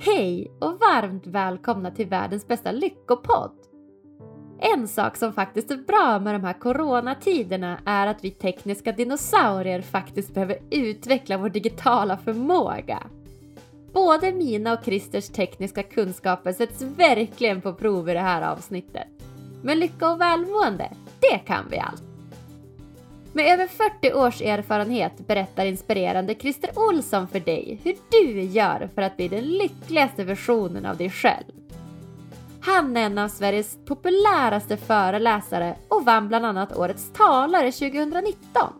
Hej och varmt välkomna till världens bästa lyckopodd! En sak som faktiskt är bra med de här coronatiderna är att vi tekniska dinosaurier faktiskt behöver utveckla vår digitala förmåga. Både mina och Christers tekniska kunskaper sätts verkligen på prov i det här avsnittet. Men lycka och välmående, det kan vi allt! Med över 40 års erfarenhet berättar inspirerande Christer Olsson för dig hur du gör för att bli den lyckligaste versionen av dig själv. Han är en av Sveriges populäraste föreläsare och vann bland annat Årets talare 2019.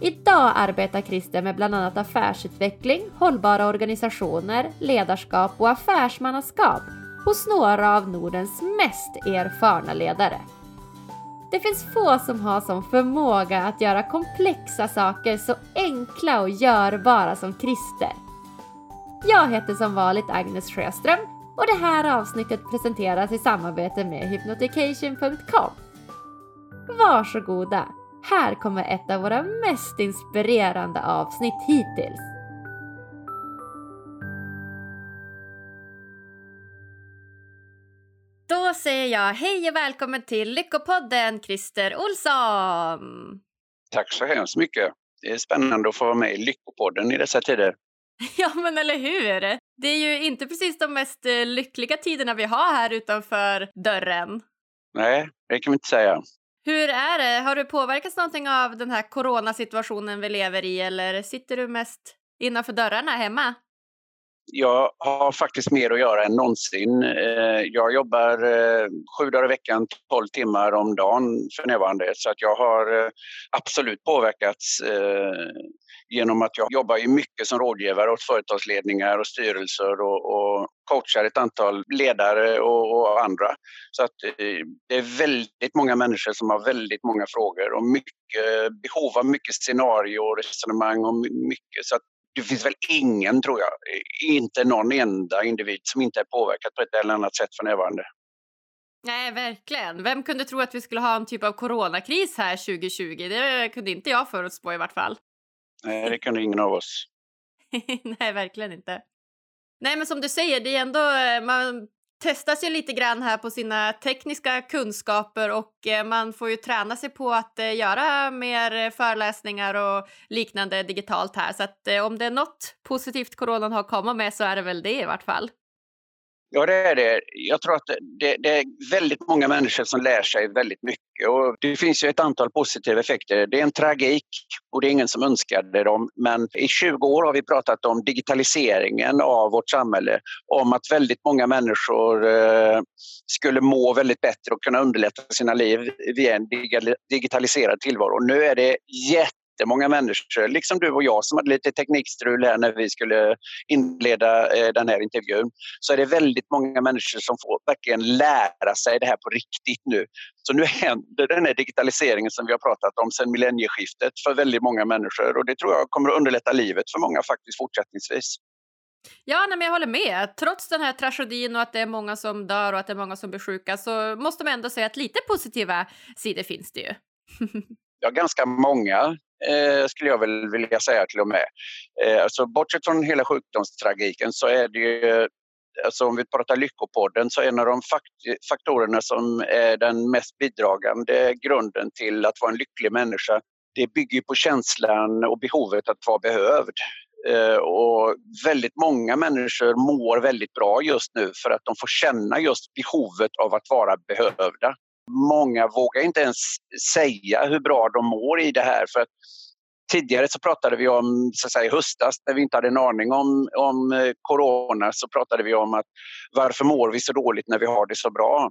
Idag arbetar Christer med bland annat affärsutveckling, hållbara organisationer, ledarskap och affärsmannaskap hos några av Nordens mest erfarna ledare. Det finns få som har som förmåga att göra komplexa saker så enkla och görbara som Christer. Jag heter som vanligt Agnes Sjöström och det här avsnittet presenteras i samarbete med hypnotication.com. Varsågoda! Här kommer ett av våra mest inspirerande avsnitt hittills. Då säger jag hej och välkommen till Lyckopodden, Christer Olsson! Tack så hemskt mycket. Det är spännande att få vara med i Lyckopodden i dessa tider. Ja, men eller hur? Det är ju inte precis de mest eh, lyckliga tiderna vi har här utanför dörren. Nej, det kan vi inte säga. Hur är det? Har du påverkats någonting av den här coronasituationen vi lever i eller sitter du mest innanför dörrarna hemma? Jag har faktiskt mer att göra än någonsin. Eh, jag jobbar eh, sju dagar i veckan, tolv timmar om dagen för närvarande. Så att jag har eh, absolut påverkats genom att jag jobbar mycket som rådgivare åt företagsledningar och styrelser och, och coachar ett antal ledare och, och andra. Så att det är väldigt många människor som har väldigt många frågor och mycket behov av mycket scenario och resonemang och mycket. Så att det finns väl ingen, tror jag, inte någon enda individ som inte är påverkad på ett eller annat sätt för närvarande. Nej, verkligen. Vem kunde tro att vi skulle ha en typ av coronakris här 2020? Det kunde inte jag förutspå i vart fall. Nej, det kunde ingen av oss. Nej, verkligen inte. Nej, men som du säger, det är ändå, eh, man testas ju lite grann här på sina tekniska kunskaper och eh, man får ju träna sig på att eh, göra mer föreläsningar och liknande digitalt här. Så att eh, om det är något positivt coronan har att komma med så är det väl det i vart fall. Ja, det är det. Jag tror att det, det, är väldigt många människor som lär sig väldigt mycket. Och det finns ju ett antal positiva effekter. Det är en tragik och det är ingen som önskade dem. Men i 20 år har vi pratat om digitaliseringen av vårt samhälle. Om att väldigt många människor eh, skulle må väldigt bättre och kunna underlätta sina liv via en digitaliserad tillvaro. Nu är det jätte jättemånga människor, liksom du och jag som hade lite teknikstrul här när vi skulle inleda eh, den här intervjun, så är det väldigt många människor som får verkligen lära sig det här på riktigt nu. Så nu händer den här digitaliseringen som vi har pratat om sedan millennieskiftet för väldigt många människor och det tror jag kommer att underlätta livet för många faktiskt fortsättningsvis. Ja, nej, men jag håller med. Trots den här tragedin och att det är många som dör och att det är många som blir sjuka så måste man ändå säga att lite positiva sidor finns det ju. ja, ganska många eh, skulle jag väl vilja säga till och med. Eh, alltså, bortsett från hela sjukdomstragiken så är det ju Alltså om vi pratar Lyckopodden så är en av de faktorerna som är den mest bidragande grunden till att vara en lycklig människa, det bygger på känslan och behovet att vara behövd. Eh, och väldigt många människor mår väldigt bra just nu för att de får känna just behovet av att vara behövda många vågar inte ens säga hur bra de mår i det här. För tidigare så pratade vi om, så att säga, höstas när vi inte hade en aning om, om eh, corona, så pratade vi om att varför mår vi så dåligt när vi har det så bra?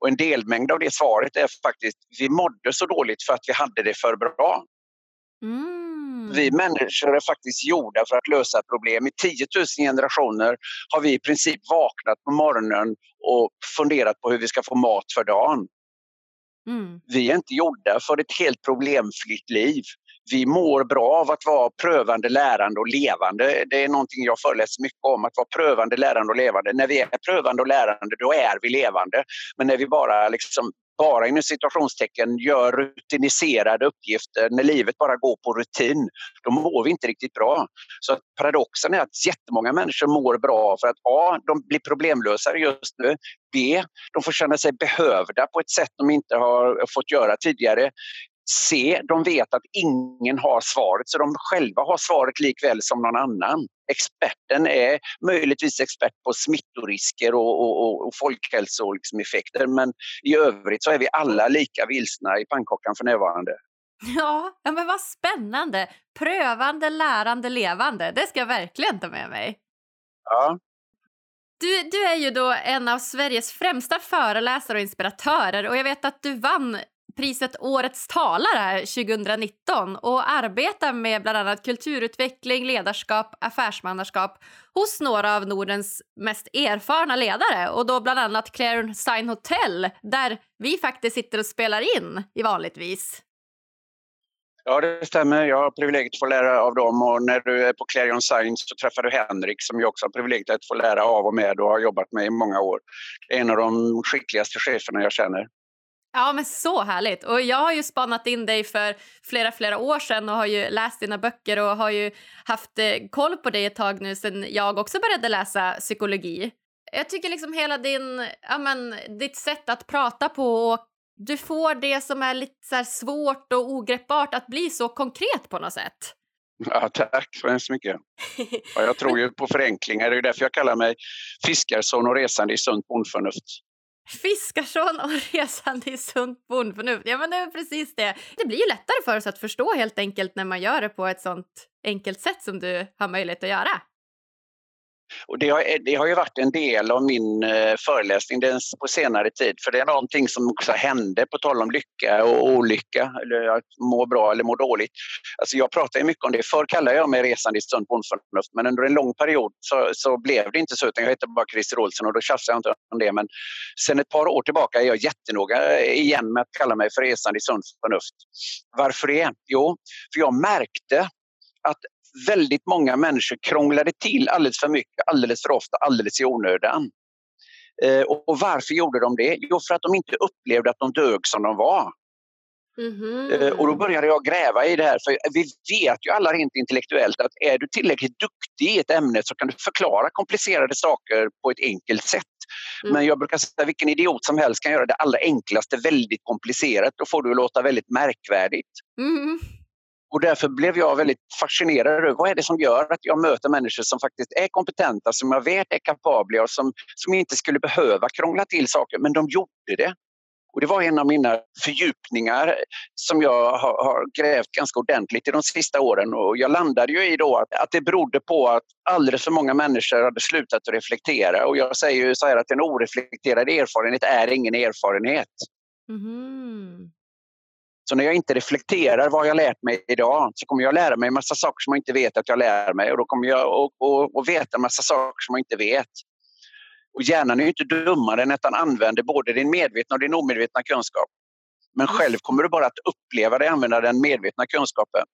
Och en delmängd av det svaret är faktiskt vi mådde så dåligt för att vi hade det för bra. Mm. Vi människor är faktiskt gjorda för att lösa problem. I 10 000 generationer har vi i princip vaknat på morgonen och funderat på hur vi ska få mat för dagen. Mm. Vi är inte gjorda för ett helt problemfritt liv. Vi mår bra av att vara prövande, lärande och levande. Det är någonting jag föreläser mycket om, att vara prövande, lärande och levande. När vi är prövande och lärande, då är vi levande. Men när vi bara liksom bara inom situationstecken gör rutiniserade uppgifter, när livet bara går på rutin, då mår vi inte riktigt bra. Så paradoxen är att jättemånga människor mår bra för att A. De blir problemlösare just nu. B. De får känna sig behövda på ett sätt de inte har fått göra tidigare. C. De vet att ingen har svaret, så de själva har svaret likväl som någon annan. Experten är möjligtvis expert på smittorisker och, och, och folkhälsoeffekter men i övrigt så är vi alla lika vilsna i pannkakan för närvarande. Ja, ja men vad spännande! Prövande, lärande, levande. Det ska jag verkligen ta med mig. Ja. Du, du är ju då en av Sveriges främsta föreläsare och inspiratörer och jag vet att du vann priset Årets talare 2019 och arbetar med bland annat kulturutveckling, ledarskap, affärsmannaskap hos några av Nordens mest erfarna ledare och då bland annat Claire Sign Hotel där vi faktiskt sitter och spelar in i vanligtvis. Ja, det stämmer. Jag har privilegiet att få lära av dem och när du är på Clarion Science så träffar du Henrik som jag också har privilegiet att få lära av och med och har jobbat med i många år. En av de skickligaste cheferna jag känner. Ja, men så härligt. Och jag har ju spanat in dig för flera, flera år sedan och har ju läst dina böcker och har ju haft eh, koll på dig ett tag nu sedan jag också började läsa psykologi. Jag tycker liksom hela din, ja men, ditt sätt att prata på och du får det som är lite så svårt och ogreppbart att bli så konkret på något sätt. Ja, tack så hemskt mycket. Ja, jag tror ju på förenklingar. Det är därför jag kallar mig fiskarson och resande i sunt bondförnuft. Fiskarson och resande i sunt bondförnuft. Ja, men det är precis det. Det blir ju lättare för oss att förstå helt enkelt när man gör det på ett sånt enkelt sätt som du har möjlighet att göra. Och det, har, det har ju varit en del av min eh, föreläsning på senare tid, för det är någonting som också hände, på tal om lycka och olycka, eller att må bra eller må dåligt. Alltså jag pratar ju mycket om det. Förr kallade jag mig resande i stund bondförnuft, men under en lång period så, så blev det inte så, utan jag hette bara Christer Olsson och då tjafsade jag inte om det. Men sen ett par år tillbaka är jag jättenoga eh, igen med att kalla mig för resande i sunt förnuft. Varför det? Jo, för jag märkte att väldigt många människor krånglade till alldeles för mycket, alldeles för ofta, alldeles i onödan. Eh, och varför gjorde de det? Jo, för att de inte upplevde att de dög som de var. Mm-hmm. Eh, och då började jag gräva i det här, för vi vet ju alla rent intellektuellt att är du tillräckligt duktig i ett ämne så kan du förklara komplicerade saker på ett enkelt sätt. Mm. Men jag brukar säga att vilken idiot som helst kan göra det allra enklaste väldigt komplicerat. Då får du låta väldigt märkvärdigt. Mm. Och därför blev jag väldigt fascinerad över vad är det som gör att jag möter människor som faktiskt är kompetenta, som jag vet är kapabla och som, som inte skulle behöva krångla till saker, men de gjorde det. Och det var en av mina fördjupningar som jag har, har, grävt ganska ordentligt i de sista åren. Och jag landade ju i då att, att det berodde på att alldeles för många människor hade slutat att reflektera. Och jag säger ju så här att en oreflekterad erfarenhet är ingen erfarenhet. Mm. Så när jag inte reflekterar vad jag lärt mig idag så kommer jag lära mig en massa saker som jag inte vet att jag lär mig och då kommer jag att veta en massa saker som jag inte vet. Och hjärnan är ju inte dummare än att den använder både din medvetna och din omedvetna kunskap. Men själv kommer du bara att uppleva dig använda den medvetna kunskapen.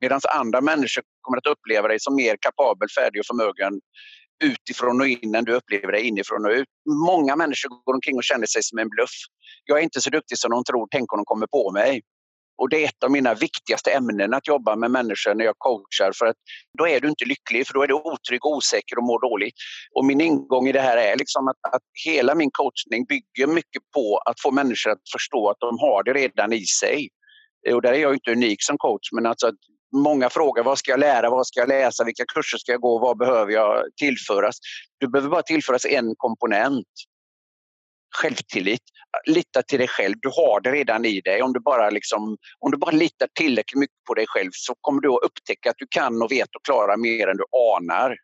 Medan andra människor kommer att uppleva dig som mer kapabel, färdig och förmögen utifrån och in än du upplever dig inifrån och ut. Många människor går omkring och känner sig som en bluff. Jag är inte så duktig som de tror, tänk om de kommer på mig. Och det är ett av mina viktigaste ämnen att jobba med människor när jag coachar för att då är du inte lycklig för då är du otrygg, osäker och mår dåligt. Och min ingång i det här är liksom att, att hela min coachning bygger mycket på att få människor att förstå att de har det redan i sig. Och där är jag inte unik som coach men alltså att många frågar vad ska jag lära, vad ska jag läsa, vilka kurser ska jag gå, vad behöver jag tillföras? Du behöver bara tillföras en komponent självtillit. Lita till dig själv, du har det redan i dig. Om du bara, liksom, om du bara litar tillräckligt mycket på dig själv så kommer du att upptäcka att du kan och vet och klarar mer än du anar.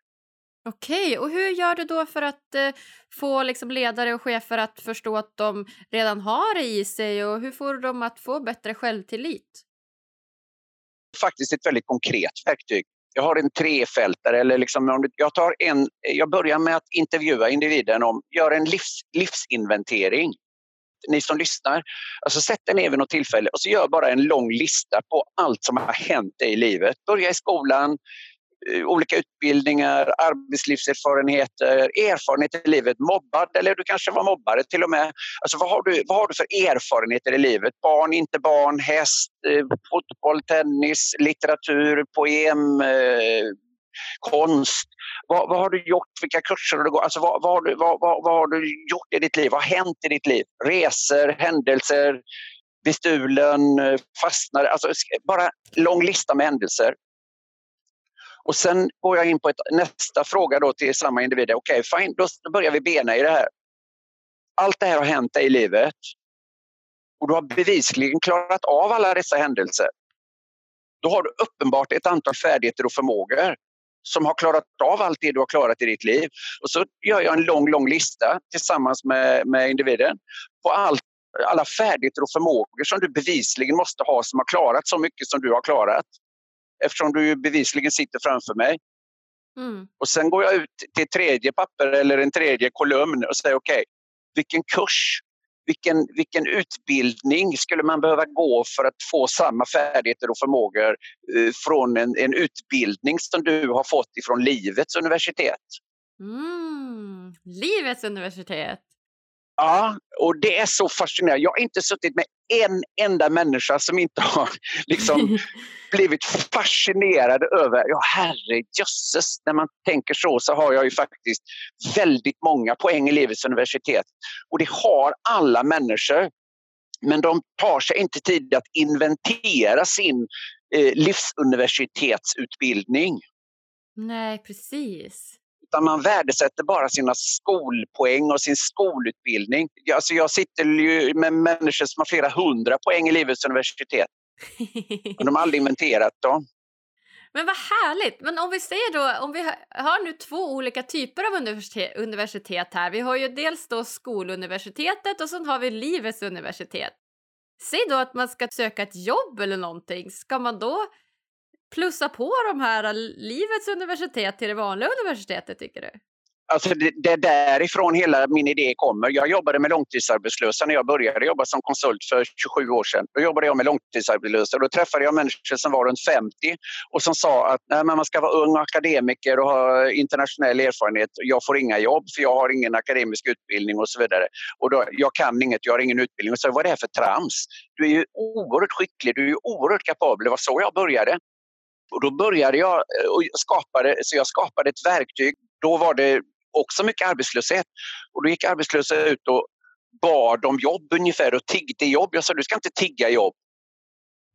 Okej, och hur gör du då för att eh, få liksom, ledare och chefer att förstå att de redan har det i sig och hur får du dem att få bättre självtillit? Faktiskt ett väldigt konkret verktyg jag har en trefältare. Eller liksom, jag, tar en, jag börjar med att intervjua individen om, gör en livs, livsinventering. Ni som lyssnar, alltså sätt er ner vid något tillfälle och så gör bara en lång lista på allt som har hänt i livet. Börja i skolan, Eh, olika utbildningar, arbetslivserfarenheter, erfarenheter i livet, mobbad eller du kanske var mobbare till och med. Alltså vad har du, vad har du för erfarenheter i livet? Barn, inte barn, häst, eh, fotboll, tennis, litteratur, poem, eh, konst. Vad, vad, har du gjort? Vilka kurser har du gått? Alltså, vad, vad, har du, vad, vad, vad har du gjort i ditt liv? Vad har hänt i ditt liv? Resor, händelser, bestulen, eh, fastnade. Alltså, bara lång lista med händelser. Och sen går jag in på ett, nästa fråga då till samma individ. Okej, okay, fine, då börjar vi bena i det här. Allt det här har hänt dig i livet och du har bevisligen klarat av alla dessa händelser. Då har du uppenbart ett antal färdigheter och förmågor som har klarat av allt det du har klarat i ditt liv. Och så gör jag en lång, lång lista tillsammans med, med individen på allt, alla färdigheter och förmågor som du bevisligen måste ha som har klarat så mycket som du har klarat. Eftersom du bevisligen sitter framför mig. Mm. Och sen går jag ut till tredje papper eller en tredje kolumn och säger okej, okay, vilken kurs vilken, vilken utbildning skulle man behöva gå för att få samma färdigheter och förmågor eh, från en, en utbildning som du har fått ifrån livets universitet? Mm, livets universitet. Ja, och det är så fascinerande. Jag har inte suttit med en enda människa som inte har liksom blivit fascinerad över, ja herrejösses, när man tänker så så har jag ju faktiskt väldigt många poäng i livets universitet. Och det har alla människor. Men de tar sig inte tid att inventera sin eh, livsuniversitetsutbildning. Nej, precis utan man värdesätter bara sina skolpoäng och sin skolutbildning. Alltså jag sitter ju med människor som har flera hundra poäng i livets universitet. Men de har aldrig inventerat dem. Men vad härligt! Men om vi säger då, om vi har nu två olika typer av universitet här. Vi har ju dels då skoluniversitetet och sen har vi livets universitet. Säg då att man ska söka ett jobb eller någonting. Ska man då plussa på de här äh, livets universitet till det vanliga universitetet tycker du? Alltså det, det är därifrån hela min idé kommer. Jag jobbade med långtidsarbetslösa när jag började jobba som konsult för 27 år sedan. Då jobbade jag med långtidsarbetslösa. och Då träffade jag människor som var runt 50 och som sa att nej, man ska vara ung akademiker och ha internationell erfarenhet. Jag får inga jobb för jag har ingen akademisk utbildning och så vidare. Och då, jag kan inget, jag har ingen utbildning. Och så, vad är det här för trams? Du är ju oerhört skicklig, du är ju oerhört kapabel. Det var så jag började. Och då började jag eh, och skapade, så jag skapade ett verktyg. Då var det också mycket arbetslöshet. Och då gick arbetslösa ut och bad om jobb ungefär och tiggde jobb. Jag sa du ska inte tigga jobb.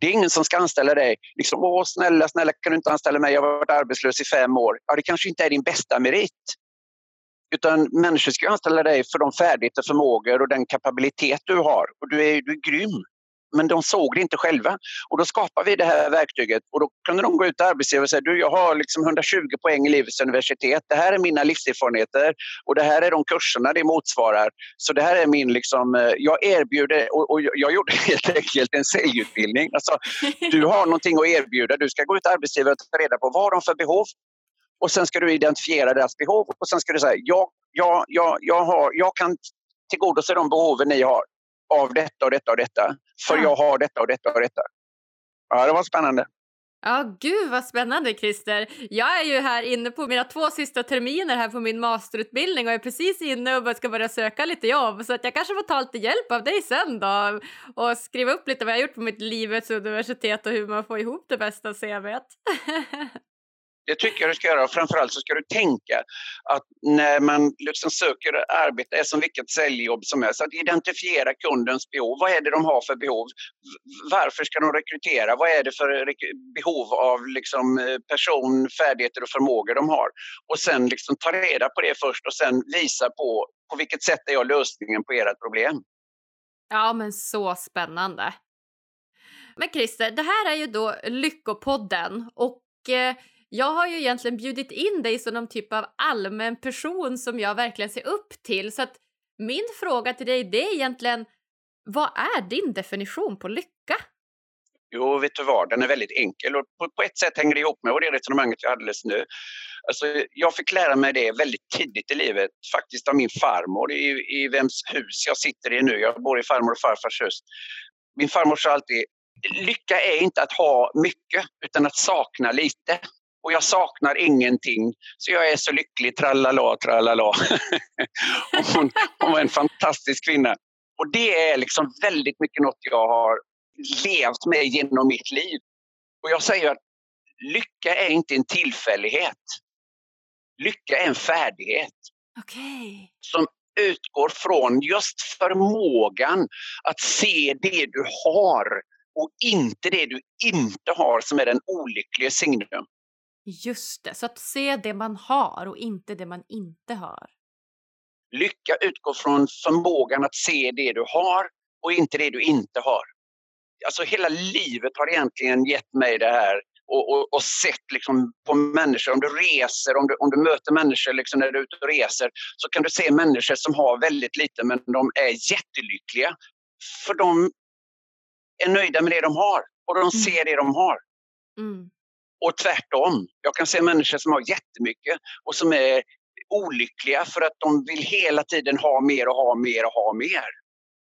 Det är ingen som ska anställa dig. Liksom, Åh, snälla, snälla, kan du inte anställa mig? Jag har varit arbetslös i fem år. Ja, det kanske inte är din bästa merit. Utan människor ska anställa dig för de färdigheter, förmågor och den kapabilitet du har. Och du är, du är grym men de såg det inte själva. Och då skapade vi det här verktyget och då kunde de gå ut till arbetsgivare och säga du jag har liksom 120 poäng i livets universitet. Det här är mina livserfarenheter och det här är de kurserna det motsvarar. Så det här är min liksom, eh, jag erbjuder och, och jag gjorde helt enkelt en säljutbildning. Alltså, du har någonting att erbjuda. Du ska gå ut till arbetsgivare och ta reda på vad de har för behov och sen ska du identifiera deras behov och sen ska du säga ja, ja, ja, jag, har, jag kan tillgodose de behoven ni har av detta och detta och detta. För ja. jag har detta och detta och detta. Ja, det var spännande. Ja, gud vad spännande Christer. Jag är ju här inne på mina två sista terminer här på min masterutbildning och är precis inne och ska börja söka lite jobb så att jag kanske får ta lite hjälp av dig sen då och skriva upp lite vad jag gjort på mitt livets universitet och hur man får ihop det bästa CVt. Det tycker jag du ska göra. Framförallt så ska du tänka att när man liksom söker arbete, är som vilket säljjobb som helst, att identifiera kundens behov. Vad är det de har för behov? Varför ska de rekrytera? Vad är det för behov av liksom eh, person, färdigheter och förmågor de har? Och sen liksom ta reda på det först och sen visa på på vilket sätt är jag lösningen på ert problem. Ja, men så spännande. Men Christer, det här är ju då Lyckopodden och eh, jag har ju egentligen bjudit in dig som någon typ av allmän person som jag verkligen ser upp till. Så att min fråga till dig det är egentligen, vad är din definition på lycka? Jo, vet du vad, den är väldigt enkel och på, på ett sätt hänger det ihop med det resonemanget jag hade alldeles nu. Alltså, jag fick lära mig det väldigt tidigt i livet, faktiskt av min farmor i, i vems hus jag sitter i nu. Jag bor i farmor och farfars hus. Min farmor sa alltid, lycka är inte att ha mycket utan att sakna lite och jag saknar ingenting. Så jag är så lycklig, tralala, tralala. hon, hon var en fantastisk kvinna. Och det är liksom väldigt mycket något jag har levt med genom mitt liv. Och jag säger att lycka är inte en tillfällighet. Lycka är en färdighet. Okay. Som utgår från just förmågan att se det du har och inte det du inte har som är den olyckliga signum. Just det, så att se det man har och inte det man inte har. Lycka utgår från förmågan att se det du har och inte det du inte har. Alltså hela livet har egentligen gett mig det här och, och, och sett liksom på människor. Om du reser, om du, om du möter människor liksom när du är ute och reser så kan du se människor som har väldigt lite men de är jättelyckliga. För de är nöjda med det de har och de mm. ser det de har. Mm. Och tvärtom. Jag kan se människor som har jättemycket och som är olyckliga för att de vill hela tiden ha mer och ha mer och ha mer.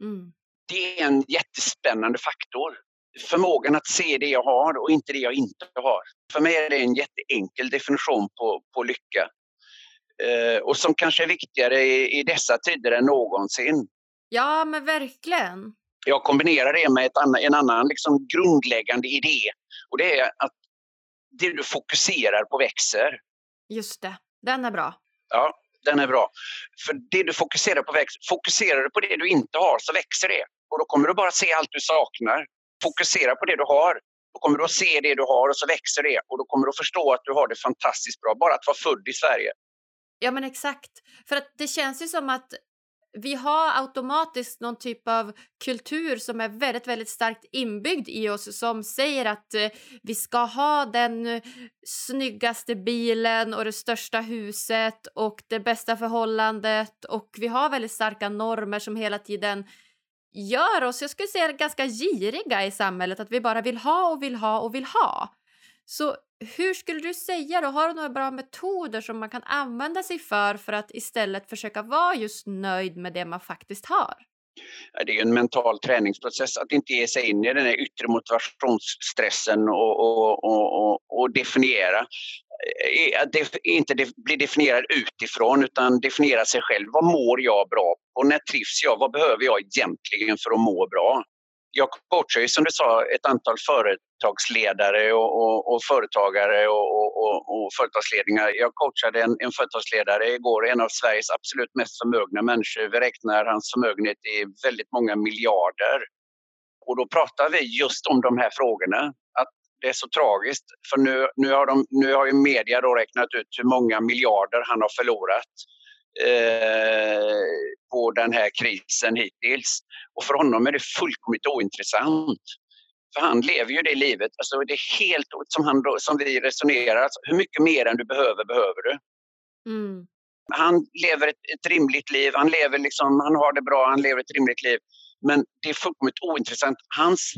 Mm. Det är en jättespännande faktor. Förmågan att se det jag har och inte det jag inte har. För mig är det en jätteenkel definition på, på lycka. Eh, och som kanske är viktigare i, i dessa tider än någonsin. Ja, men verkligen. Jag kombinerar det med ett annan, en annan liksom grundläggande idé. Och det är att det du fokuserar på växer. Just det, den är bra. Ja, den är bra. För det du fokuserar på växer. Fokuserar du på det du inte har så växer det. Och då kommer du bara se allt du saknar. Fokusera på det du har. Då kommer du att se det du har och så växer det. Och då kommer du att förstå att du har det fantastiskt bra. Bara att vara född i Sverige. Ja men exakt. För att det känns ju som att vi har automatiskt någon typ av kultur som är väldigt, väldigt starkt inbyggd i oss som säger att eh, vi ska ha den snyggaste bilen och det största huset och det bästa förhållandet och vi har väldigt starka normer som hela tiden gör oss, jag skulle säga ganska giriga i samhället, att vi bara vill ha och vill ha och vill ha. Så hur skulle du säga då? Har du några bra metoder som man kan använda sig för för att istället försöka vara just nöjd med det man faktiskt har? Det är en mental träningsprocess att inte ge sig in i den här yttre motivationsstressen och, och, och, och definiera. Eh, eh, att inte bli definierad utifrån utan definiera sig själv. Vad mår jag bra på? När trivs jag? Vad behöver jag egentligen för att må bra? Jag coachar ju som du sa ett antal företagsledare och, och, och företagare och, och, företagsledningar. Jag coachade en, en företagsledare igår, en av Sveriges absolut mest förmögna människor. Vi räknar hans förmögenhet i väldigt många miljarder. Och då pratar vi just om de här frågorna. Att det är så tragiskt, för nu, nu, har, de, nu har ju media då räknat ut hur många miljarder han har förlorat eh, på den här krisen hittills. Och för honom är det fullkomligt ointressant. För han lever ju det livet, alltså det är helt som, han som vi resonerar, alltså, hur mycket mer än du behöver, behöver du? Mm. Han lever ett, ett, rimligt liv, han, lever liksom, han har det bra, han lever ett rimligt liv. Men det är fullkomligt ointressant. Hans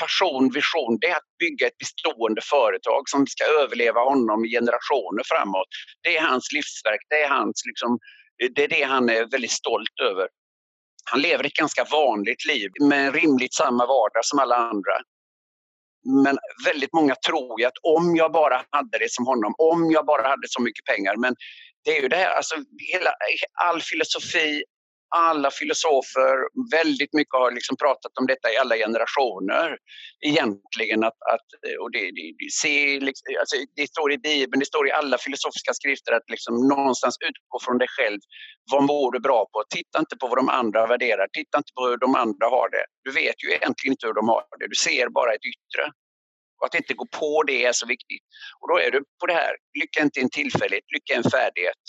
passion, vision, det är att bygga ett bestående företag som ska överleva honom i generationer framåt. Det är hans livsverk, det är hans liksom, det är det han är väldigt stolt över. Han lever ett ganska vanligt liv med rimligt samma vardag som alla andra. Men väldigt många tror ju att om jag bara hade det som honom, om jag bara hade så mycket pengar. Men det är ju det här, alltså hela, all filosofi, alla filosofer, väldigt mycket har liksom pratat om detta i alla generationer. Egentligen att, att och det, det, det, se, liksom, alltså det står i Bibeln, det står i alla filosofiska skrifter att liksom någonstans utgå från dig själv. Vad mår du bra på? Titta inte på vad de andra värderar, titta inte på hur de andra har det. Du vet ju egentligen inte hur de har det, du ser bara ett yttre. Och att inte gå på det är så viktigt. Och då är du på det här, lycka inte en tillfällighet, lycka en färdighet.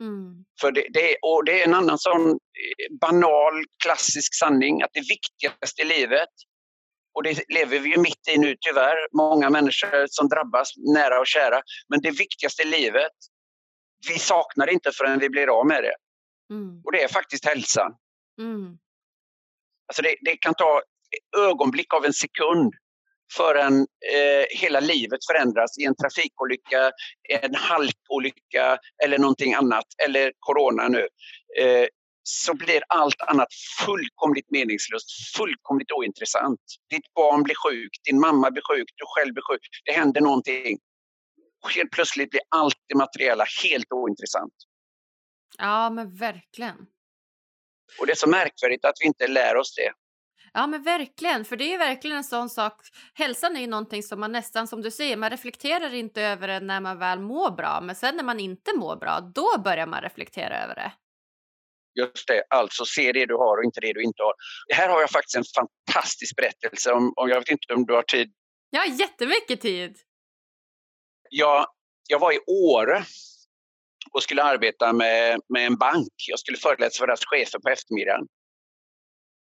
Mm. För det, det, och det är en annan sån eh, banal, klassisk sanning att det viktigaste i livet, och det lever vi ju mitt i nu tyvärr, många människor som drabbas nära och kära, men det viktigaste i livet, vi saknar inte förrän vi blir av med det. Mm. Och det är faktiskt hälsan. Mm. Alltså det, det kan ta ögonblick av en sekund förrän eh, hela livet förändras i en trafikolycka, en halkolycka eller någonting annat, eller corona nu, eh, så blir allt annat fullkomligt meningslöst, fullkomligt ointressant. Ditt barn blir sjukt, din mamma blir sjuk, du själv blir sjuk, det händer någonting. Och helt plötsligt blir allt det materiella helt ointressant. Ja, men verkligen. Och det är så märkvärdigt att vi inte lär oss det. Ja, men verkligen. För det är verkligen en sån sak. Hälsan är ju någonting som man nästan, som du säger, man reflekterar inte över det när man väl mår bra. Men sen när man inte mår bra, då börjar man reflektera över det. Just det, alltså se det du har och inte det du inte har. Här har jag faktiskt en fantastisk berättelse om, om jag vet inte om du har tid. Jag har jättemycket tid. Jag, jag var i Åre och skulle arbeta med, med en bank. Jag skulle föreläsa för deras chefer på eftermiddagen.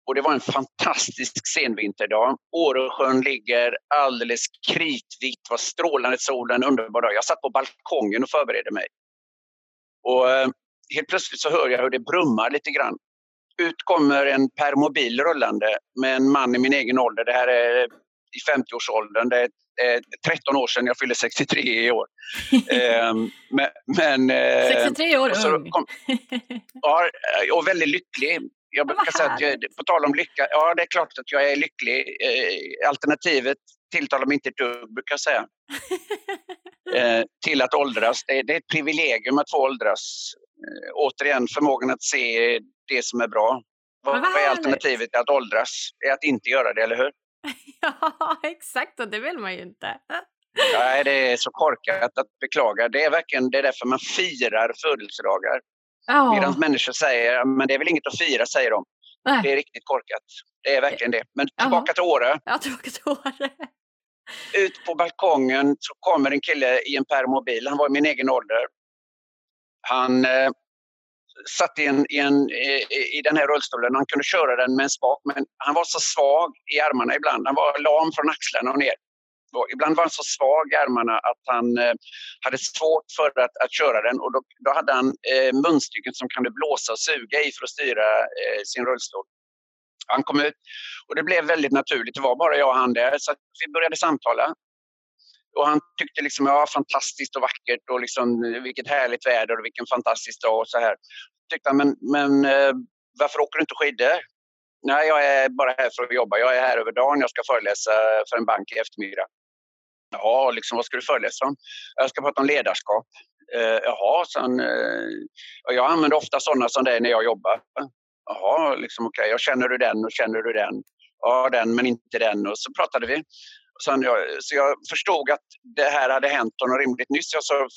Och det var en fantastisk senvinterdag. Åresjön ligger alldeles kritvitt, var strålande sol, en underbar dag. Jag satt på balkongen och förberedde mig. Och eh, helt plötsligt så hör jag hur det brummar lite grann. Ut kommer en permobil rullande med en man i min egen ålder. Det här är i 50-årsåldern. Det är 13 år sedan, jag fyller 63 i år. Ehm, men, men, 63 eh, år ung. Kom, ja, och väldigt lycklig. Jag brukar säga att jag, på tal om lycka, ja det är klart att jag är lycklig. Eh, alternativet tilltalar mig inte ett dugg, brukar jag säga. Eh, till att åldras. Det, det, är ett privilegium att få åldras. återigen, förmågan att se det som är bra. Vad, vad är alternativet till att åldras? Det är att inte göra det, eller hur? ja, exakt, och det vill man ju inte. Nej, det är så korkat att beklaga. Det är verkligen det är därför man firar födelsedagar. Oh. Medan människor säger men det är väl inget att fira, säger de. Nej. Det är riktigt korkat. Det är verkligen det. Men tillbaka till Åre. Ja, tillbaka till Åre. Ut på balkongen så kommer en kille i en permobil. Han var i min egen ålder. Han eh, satt i, en, i, en, i, i den här rullstolen. Han kunde köra den med en spak, men han var så svag i armarna ibland. Han var lam från axlarna och ner. Ibland var han så svag i armarna att han eh, hade svårt för att, att köra den och då, då hade han eh, munstycken som kunde blåsa och suga i för att styra eh, sin rullstol. Han kom ut och det blev väldigt naturligt. Det var bara jag och han där så vi började samtala. Och han tyckte liksom, ja fantastiskt och vackert och liksom vilket härligt väder och vilken fantastisk dag och så här. Tyckte han, men, men eh, varför åker du inte skidor? Nej, jag är bara här för att jobba. Jag är här över dagen. Jag ska föreläsa för en bank i eftermiddag. Ja, liksom, vad ska du föreläsa om? Jag ska prata om ledarskap. Eh, jaha, sen, eh, jag använder ofta sådana som dig när jag jobbar. Jaha, liksom, okej, okay. jag känner du den och känner du den? Ja, den men inte den. Och så pratade vi. Sen jag, så jag förstod att det här hade hänt honom rimligt nyss. Jag sa,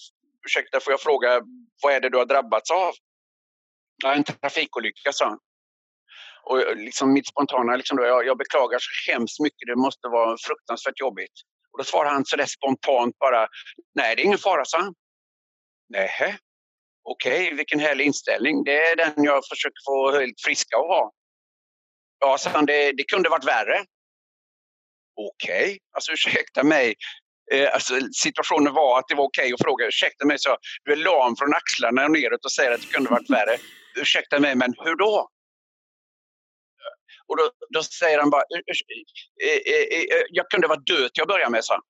ursäkta, får jag fråga, vad är det du har drabbats av? Ja, en trafikolycka, sa han. Och eh, liksom mitt spontana, liksom då, jag, jag beklagar så hemskt mycket, det måste vara fruktansvärt jobbigt. Och då svarade han sådär spontant bara, nej det är ingen fara, sa han. Nej, okej, okay, vilken härlig inställning. Det är den jag försöker få helt friska att ha. Ja, sa han, det, det kunde varit värre. Okej, okay. alltså ursäkta mig. Eh, alltså, situationen var att det var okej okay att fråga, ursäkta mig, så du är lam från axlarna och neråt och säger att det kunde varit värre. ursäkta mig, men hur då? Och då, då säger han bara, eh, eh, jag kunde vara död till att börja med, sa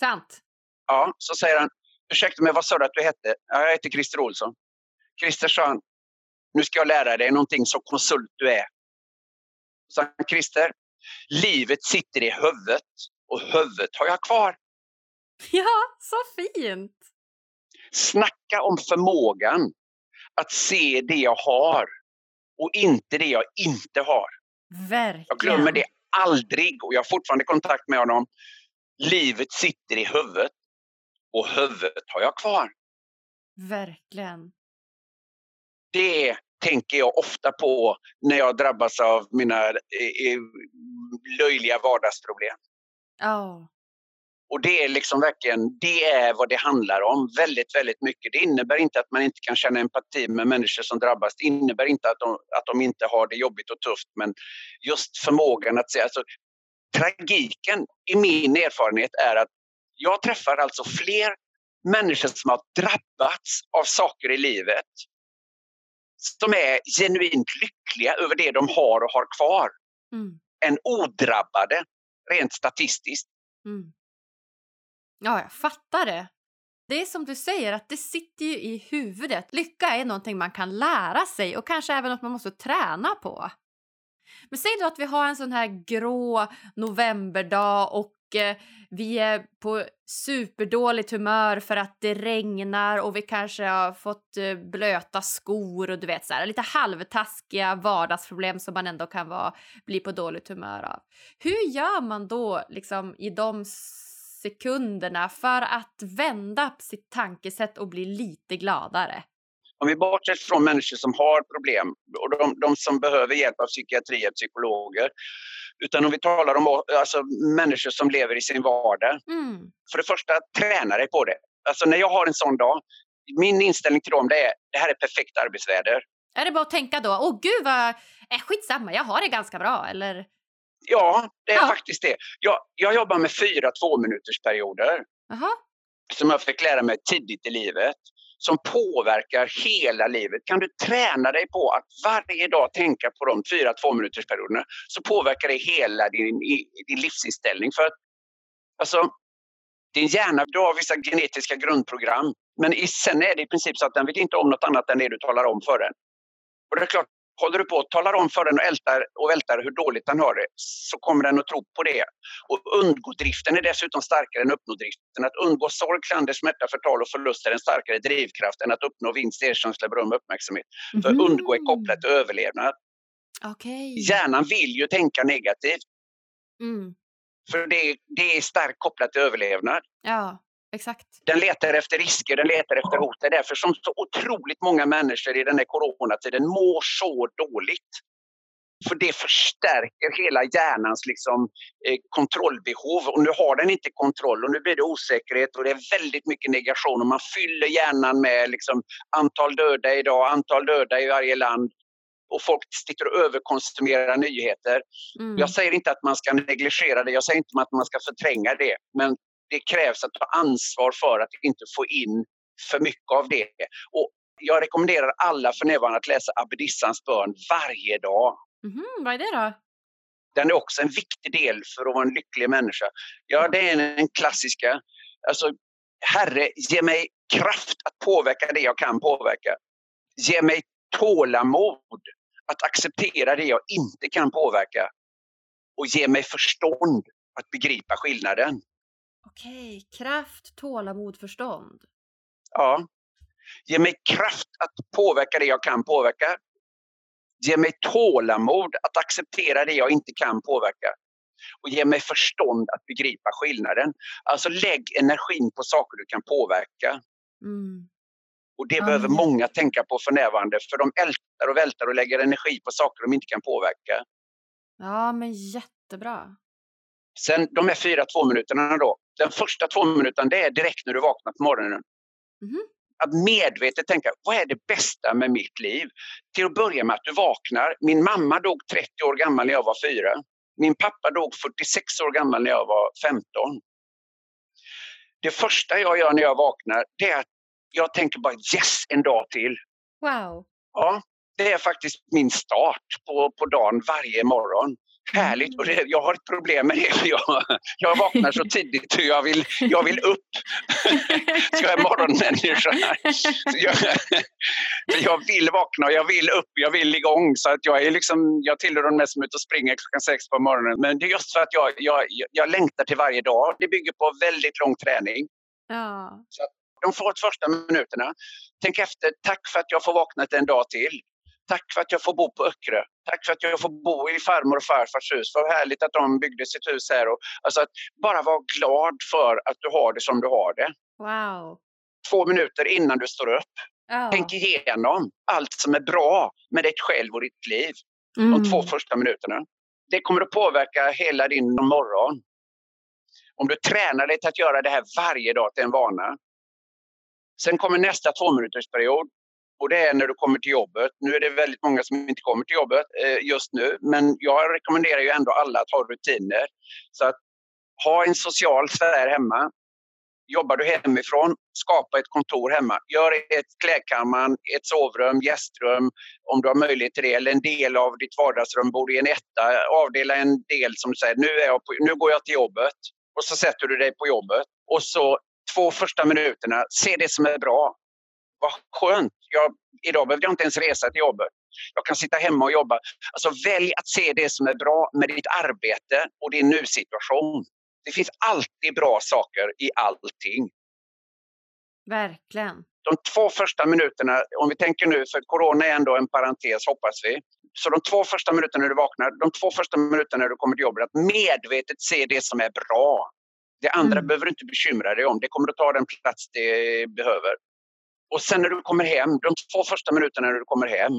Sant. Ja, så säger han, ursäkta mig, vad sa du att du hette? Ja, jag heter Christer Olsson. Christer sa han, nu ska jag lära dig någonting som konsult du är. Så han, Christer, livet sitter i huvudet och huvudet har jag kvar. Ja, så fint! Snacka om förmågan att se det jag har och inte det jag inte har. Verkligen. Jag glömmer det aldrig och jag har fortfarande kontakt med honom. Livet sitter i huvudet och huvudet har jag kvar. Verkligen. Det tänker jag ofta på när jag drabbas av mina eh, eh, löjliga vardagsproblem. Oh. Och det är liksom verkligen, det är vad det handlar om väldigt, väldigt mycket. Det innebär inte att man inte kan känna empati med människor som drabbas. Det innebär inte att de, att de inte har det jobbigt och tufft, men just förmågan att se, alltså tragiken i min erfarenhet är att jag träffar alltså fler människor som har drabbats av saker i livet som är genuint lyckliga över det de har och har kvar mm. än odrabbade rent statistiskt. Mm. Ja, jag fattar det. Det är som du säger, att det sitter ju i huvudet. Lycka är någonting man kan lära sig och kanske även något man måste träna på. Men säg då att vi har en sån här grå novemberdag och eh, vi är på superdåligt humör för att det regnar och vi kanske har fått eh, blöta skor och du vet så här, lite halvtaskiga vardagsproblem som man ändå kan vara, bli på dåligt humör av. Hur gör man då liksom i de sekunderna för att vända sitt tankesätt och bli lite gladare? Om vi bortser från människor som har problem och de, de som behöver hjälp av psykiatri och psykologer. Utan om vi talar om alltså, människor som lever i sin vardag. Mm. För det första, träna dig på det. Alltså när jag har en sån dag, min inställning till dem det är det här är perfekt arbetsväder. Är det bara att tänka då, åh gud vad, äh, skitsamma, jag har det ganska bra eller? Ja, det är ja. faktiskt det. Jag, jag jobbar med fyra tvåminutersperioder. Aha. Som jag fick lära mig tidigt i livet som påverkar hela livet. Kan du träna dig på att varje dag tänka på de fyra tvåminutersperioderna så påverkar det hela din, din livsinställning. För att, alltså, din hjärna, du har vissa genetiska grundprogram men sen är det i princip så att den vet inte om något annat än det du talar om för den. Och det är klart, Håller du på och talar om för den och ältar, och vältar hur dåligt den har det så kommer den att tro på det. Och undgå-driften är dessutom starkare än uppnå-driften. Att undgå sorg, klander, smärta, förtal och förlust är en starkare drivkraft än att uppnå vinst, erkänsla, beröm och uppmärksamhet. Mm. För undgå är kopplat till överlevnad. Okay. Hjärnan vill ju tänka negativt. Mm. För det, det är starkt kopplat till överlevnad. Ja. Exakt. Den letar efter risker, den letar efter hot. Det är därför som så otroligt många människor i den här coronatiden mår så dåligt. För det förstärker hela hjärnans liksom, eh, kontrollbehov. Och nu har den inte kontroll och nu blir det osäkerhet och det är väldigt mycket negation. Och man fyller hjärnan med liksom, antal döda idag, antal döda i varje land. Och folk sitter och överkonsumerar nyheter. Mm. Jag säger inte att man ska negligera det, jag säger inte att man ska förtränga det. Men det krävs att ta ansvar för att inte få in för mycket av det. Och jag rekommenderar alla för närvarande att läsa Abedissans bön varje dag. Mm, vad är det då? Den är också en viktig del för att vara en lycklig människa. Ja, det är den klassiska. Alltså, Herre, ge mig kraft att påverka det jag kan påverka. Ge mig tålamod att acceptera det jag inte kan påverka. Och ge mig förstånd att begripa skillnaden. Okej, kraft, tålamod, förstånd. Ja. Ge mig kraft att påverka det jag kan påverka. Ge mig tålamod att acceptera det jag inte kan påverka. Och ge mig förstånd att begripa skillnaden. Alltså lägg energin på saker du kan påverka. Mm. Och det mm. behöver många tänka på för närvarande för de ältar och vältar och lägger energi på saker de inte kan påverka. Ja, men jättebra. Sen de här fyra två minuterna då. Den första två minuterna det är direkt när du vaknar på morgonen. Mm. Att medvetet tänka, vad är det bästa med mitt liv? Till att börja med att du vaknar. Min mamma dog 30 år gammal när jag var fyra. Min pappa dog 46 år gammal när jag var 15. Det första jag gör när jag vaknar det är att jag tänker bara yes, en dag till. Wow. Ja, det är faktiskt min start på, på dagen varje morgon. Härligt! Och det, jag har ett problem med det. Jag, jag vaknar så tidigt och jag vill, jag vill upp. Så jag är morgonmänniska. Jag, jag vill vakna och jag vill upp, jag vill igång. Så att jag, är liksom, jag tillhör de mest som är ute och springer klockan sex på morgonen. Men det är just för att jag, jag, jag längtar till varje dag. Det bygger på väldigt lång träning. Ja. Så de första minuterna. Tänk efter, tack för att jag får vakna en dag till. Tack för att jag får bo på Öckerö. Tack för att jag får bo i farmor och farfars hus. Vad härligt att de byggde sitt hus här. Och, alltså att bara vara glad för att du har det som du har det. Wow. Två minuter innan du står upp. Oh. Tänk igenom allt som är bra med dig själv och ditt liv. Mm. De två första minuterna. Det kommer att påverka hela din morgon. Om du tränar dig till att göra det här varje dag till en vana. Sen kommer nästa tvåminutersperiod och det är när du kommer till jobbet. Nu är det väldigt många som inte kommer till jobbet eh, just nu, men jag rekommenderar ju ändå alla att ha rutiner. Så att ha en social sfär hemma. Jobbar du hemifrån, skapa ett kontor hemma. Gör ett klädkammaren, ett sovrum, gästrum om du har möjlighet till det. Eller en del av ditt vardagsrum, bor i en etta. Avdela en del som du säger, nu, är jag på, nu går jag till jobbet. Och så sätter du dig på jobbet. Och så två första minuterna, se det som är bra vad skönt. Jag, idag behövde jag inte ens resa till jobbet. Jag kan sitta hemma och jobba. Alltså välj att se det som är bra med ditt arbete och din nu-situation. Det finns alltid bra saker i allting. Verkligen. De två första minuterna, om vi tänker nu, för corona är ändå en parentes hoppas vi. Så de två första minuterna när du vaknar, de två första minuterna när du kommer till jobbet, att medvetet se det som är bra. Det andra mm. behöver du inte bekymra dig om, det kommer att ta den plats det behöver. Och sen när du kommer hem, de två första minuterna när du kommer hem,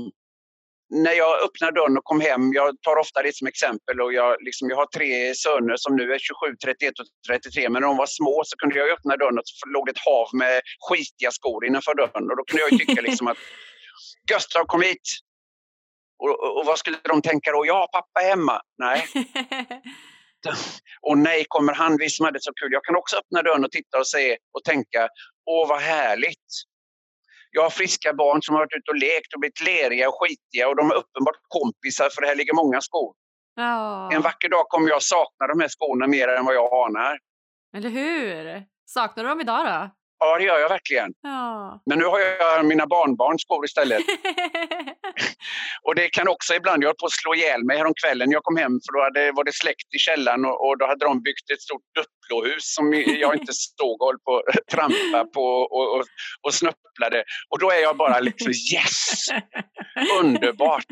när jag öppnar dörren och kom hem, jag tar ofta det som exempel och jag, liksom, jag har tre söner som nu är 27, 31 och 33 men när de var små så kunde jag öppna dörren och så låg det ett hav med skitiga skor innanför dörren och då kunde jag tycka liksom att Gustav kom hit! Och, och, och, vad skulle de tänka då? Ja, pappa är hemma. Nej. och nej, kommer han, vi som hade så kul. Jag kan också öppna dörren och titta och se och tänka, åh vad härligt. Jag har friska barn som har varit ute och lekt och blivit leriga och skitiga och de är uppenbart kompisar för här ligger många skor. Oh. En vacker dag kommer jag sakna de här skorna mer än vad jag anar. Eller hur? Saknar du dem idag då? Ja, det gör jag verkligen. Ja. Men nu har jag mina barnbarns skor istället. och det kan också ibland, jag höll på att slå ihjäl mig häromkvällen. Jag kom hem för då hade, var det släkt i källaren och, och då hade de byggt ett stort Duplohus som jag inte stod och höll på att trampa på och, och, och snöpplade. Och då är jag bara liksom yes! Underbart!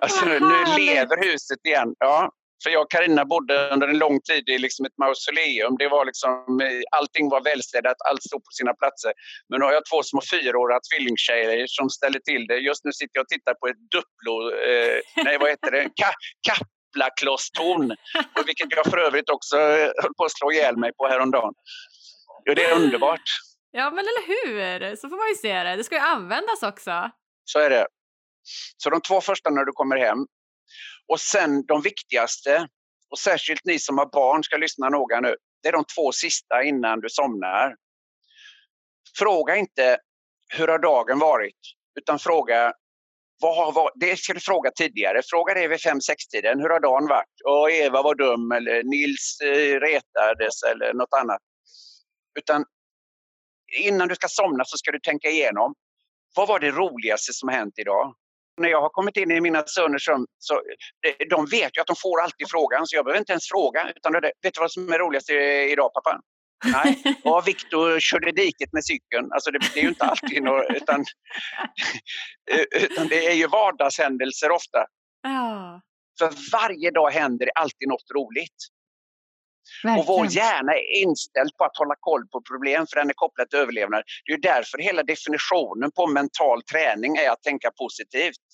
Alltså, nu lever huset igen. Ja. För jag och Carina bodde under en lång tid i liksom ett mausoleum. Det var liksom, allting var välstädat, allt stod på sina platser. Men nu har jag två små fyraåriga tvillingtjejer som ställer till det. Just nu sitter jag och tittar på ett Duplo, eh, nej vad heter det, Ka Kaplaklostorn. Vilket jag för övrigt också höll på att slå ihjäl mig på häromdagen. Jo, det är underbart. Ja, men eller hur? Så får man ju se det. Det ska ju användas också. Så är det. Så de två första när du kommer hem, och sen de viktigaste, och särskilt ni som har barn ska lyssna noga nu, det är de två sista innan du somnar. Fråga inte hur har dagen varit, utan fråga vad har varit, det ska du fråga tidigare. Fråga det vid fem tiden Hur har dagen varit? Och Eva var dum eller Nils eh, retades eller något annat. Utan innan du ska somna så ska du tänka igenom. Vad var det roligaste som hänt idag? När jag har kommit in i mina söners rum så de vet ju att de får alltid frågan så jag behöver inte ens fråga. Utan det, vet du vad som är roligast idag pappa? Nej, ja, Viktor körde diket med cykeln. Alltså det, det är ju inte alltid något, utan, utan det är ju vardagshändelser ofta. Ja. För varje dag händer det alltid något roligt. Verkligen. Och vår hjärna är inställd på att hålla koll på problem för den är kopplad till överlevnad. Det är därför hela definitionen på mental träning är att tänka positivt.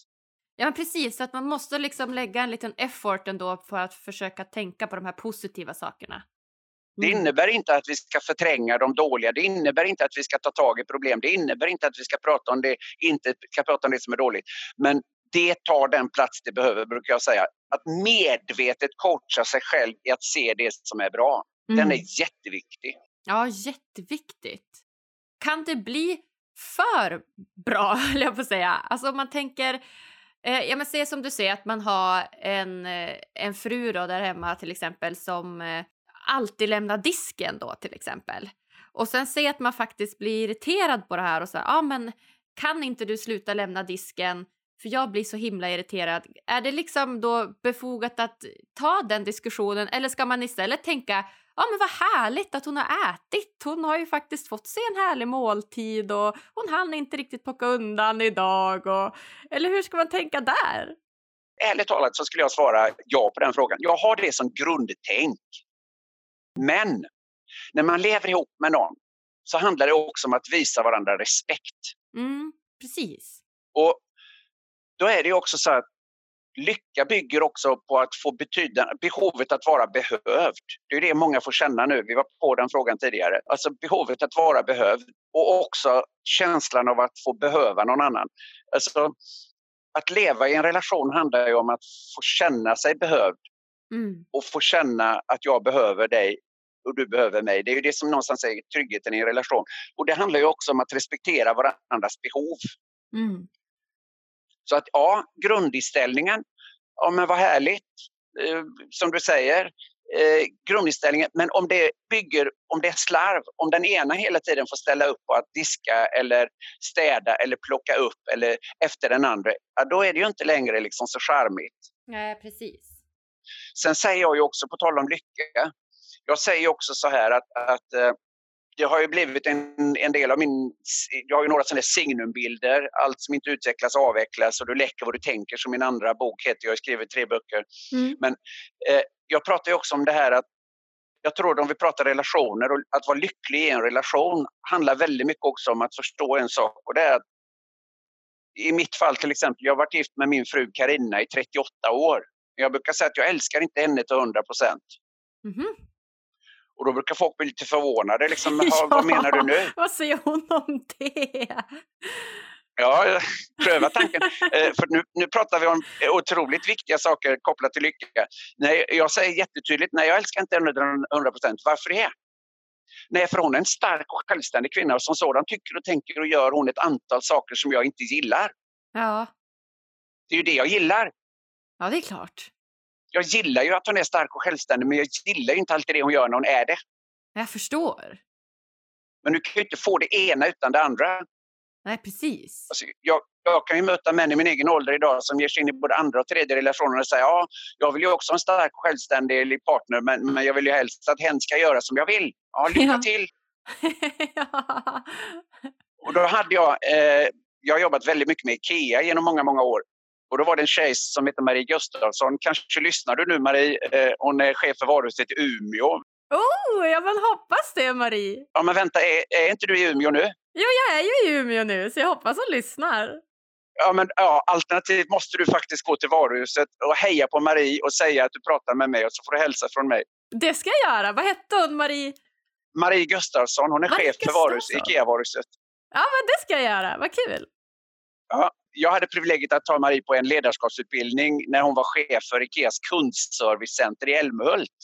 Ja, precis. Så att man måste liksom lägga en liten effort ändå för att försöka tänka på de här positiva sakerna. Mm. Det innebär inte att vi ska förtränga de dåliga. Det innebär inte att vi ska ta tag i problem. Det innebär inte att vi ska prata om det, inte ska prata om det som är dåligt. Men det tar den plats det behöver, brukar jag säga. Att medvetet coacha sig själv i att se det som är bra. Mm. Den är jätteviktig. Ja, jätteviktigt. Kan det bli för bra, höll jag på att säga? Alltså om man tänker, eh, ja men säg som du säger att man har en, eh, en fru då där hemma till exempel som eh, alltid lämnar disken då till exempel. Och sen säg att man faktiskt blir irriterad på det här och så ja ah, men kan inte du sluta lämna disken för jag blir så himla irriterad. Är det liksom då befogat att ta den diskussionen eller ska man istället tänka ja men vad härligt att hon har ätit. Hon har ju faktiskt fått sig en härlig måltid och hon hann inte riktigt plocka undan idag. Och, eller hur ska man tänka där? Ärligt talat så skulle jag svara ja på den frågan. Jag har det som grundtänk. Men när man lever ihop med någon så handlar det också om att visa varandra respekt. Mm, precis. Och då är det också så att lycka bygger också på att få betyda, behovet att vara behövd. Det är det många får känna nu. Vi var på den frågan tidigare. Alltså behovet att vara behövd och också känslan av att få behöva någon annan. Alltså, att leva i en relation handlar ju om att få känna sig behövd mm. och få känna att jag behöver dig och du behöver mig. Det är ju det som någonstans är tryggheten i en relation. Och det handlar ju också om att respektera varandras behov. Mm. Så att ja, grundinställningen, ja men vad härligt, eh, som du säger, eh, grundinställningen. Men om det bygger, om det är slarv, om den ena hela tiden får ställa upp på att diska eller städa eller plocka upp eller efter den andra, ja, då är det ju inte längre liksom så charmigt. Nej, precis. Sen säger jag ju också, på tal om lycka, jag säger också så här att, att eh, det har ju blivit en, en del av min... Jag har ju några sådana signumbilder. Allt som inte utvecklas avvecklas och du läcker vad du tänker som min andra bok heter. Jag har skrivit tre böcker. Mm. Men eh, jag pratar ju också om det här att jag tror om vi pratar relationer och att vara lycklig i en relation handlar väldigt mycket också om att förstå en sak och det är att i mitt fall till exempel, jag har varit gift med min fru Karina i 38 år. Jag brukar säga att jag älskar inte henne till 100 procent. Mm -hmm. Och då brukar folk bli lite förvånade. Liksom, ja, vad menar du nu? Vad säger hon om det? Ja, pröva tanken. Eh, för nu, nu pratar vi om otroligt viktiga saker kopplat till lycka. Nej, jag säger jättetydligt, nej jag älskar inte henne 100 procent. Varför det? Nej, för hon är en stark och självständig kvinna och som sådan tycker och tänker och gör hon ett antal saker som jag inte gillar. Ja. Det är ju det jag gillar. Ja, det är klart. Jag gillar ju att hon är stark och självständig men jag gillar ju inte alltid det hon gör när hon är det. Jag förstår. Men du kan ju inte få det ena utan det andra. Nej, precis. Alltså, jag, jag kan ju möta män i min egen ålder idag som ger sig in i både andra och tredje relationer och säger ja, jag vill ju också ha en stark och självständig partner men, men jag vill ju helst att hen ska göra som jag vill. Ja, lycka ja. till! ja. Och då hade jag, eh, jag har jobbat väldigt mycket med IKEA genom många, många år. Och då var det en tjej som heter Marie Gustafsson. Kanske lyssnar du nu Marie? Eh, hon är chef för varuhuset i Umeå. Oh, jag vill hoppas det Marie! Ja men vänta, är, är inte du i Umeå nu? Jo, jag är ju i Umeå nu så jag hoppas hon lyssnar. Ja, men ja, alternativt måste du faktiskt gå till varuhuset och heja på Marie och säga att du pratar med mig och så får du hälsa från mig. Det ska jag göra. Vad hette hon, Marie? Marie Gustafsson. Hon är Marie chef för varuhus, Ikea-varuhuset. Ja, men det ska jag göra. Vad kul! Ja, jag hade privilegiet att ta Marie på en ledarskapsutbildning när hon var chef för Ikeas kundservicecenter i Älmhult.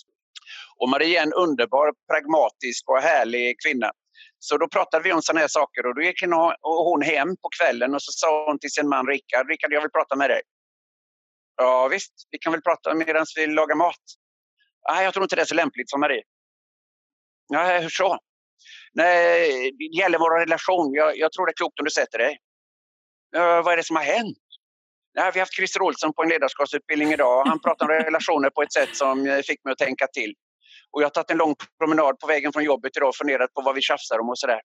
Och Marie är en underbar, pragmatisk och härlig kvinna. Så då pratade vi om sådana här saker och då gick hon hem på kvällen och så sa hon till sin man Rickard, Rickard jag vill prata med dig. Ja visst, vi kan väl prata medan vi lagar mat. Nej, jag tror inte det är så lämpligt, sa Marie. Nej, hur så? Nej, det gäller vår relation. Jag, jag tror det är klokt om du sätter dig. Eh, vad är det som har hänt? Nej, vi har haft Christer Olsson på en ledarskapsutbildning idag. Han pratar om relationer på ett sätt som eh, fick mig att tänka till. Och jag har tagit en lång promenad på vägen från jobbet idag och funderat på vad vi tjafsar om och sådär.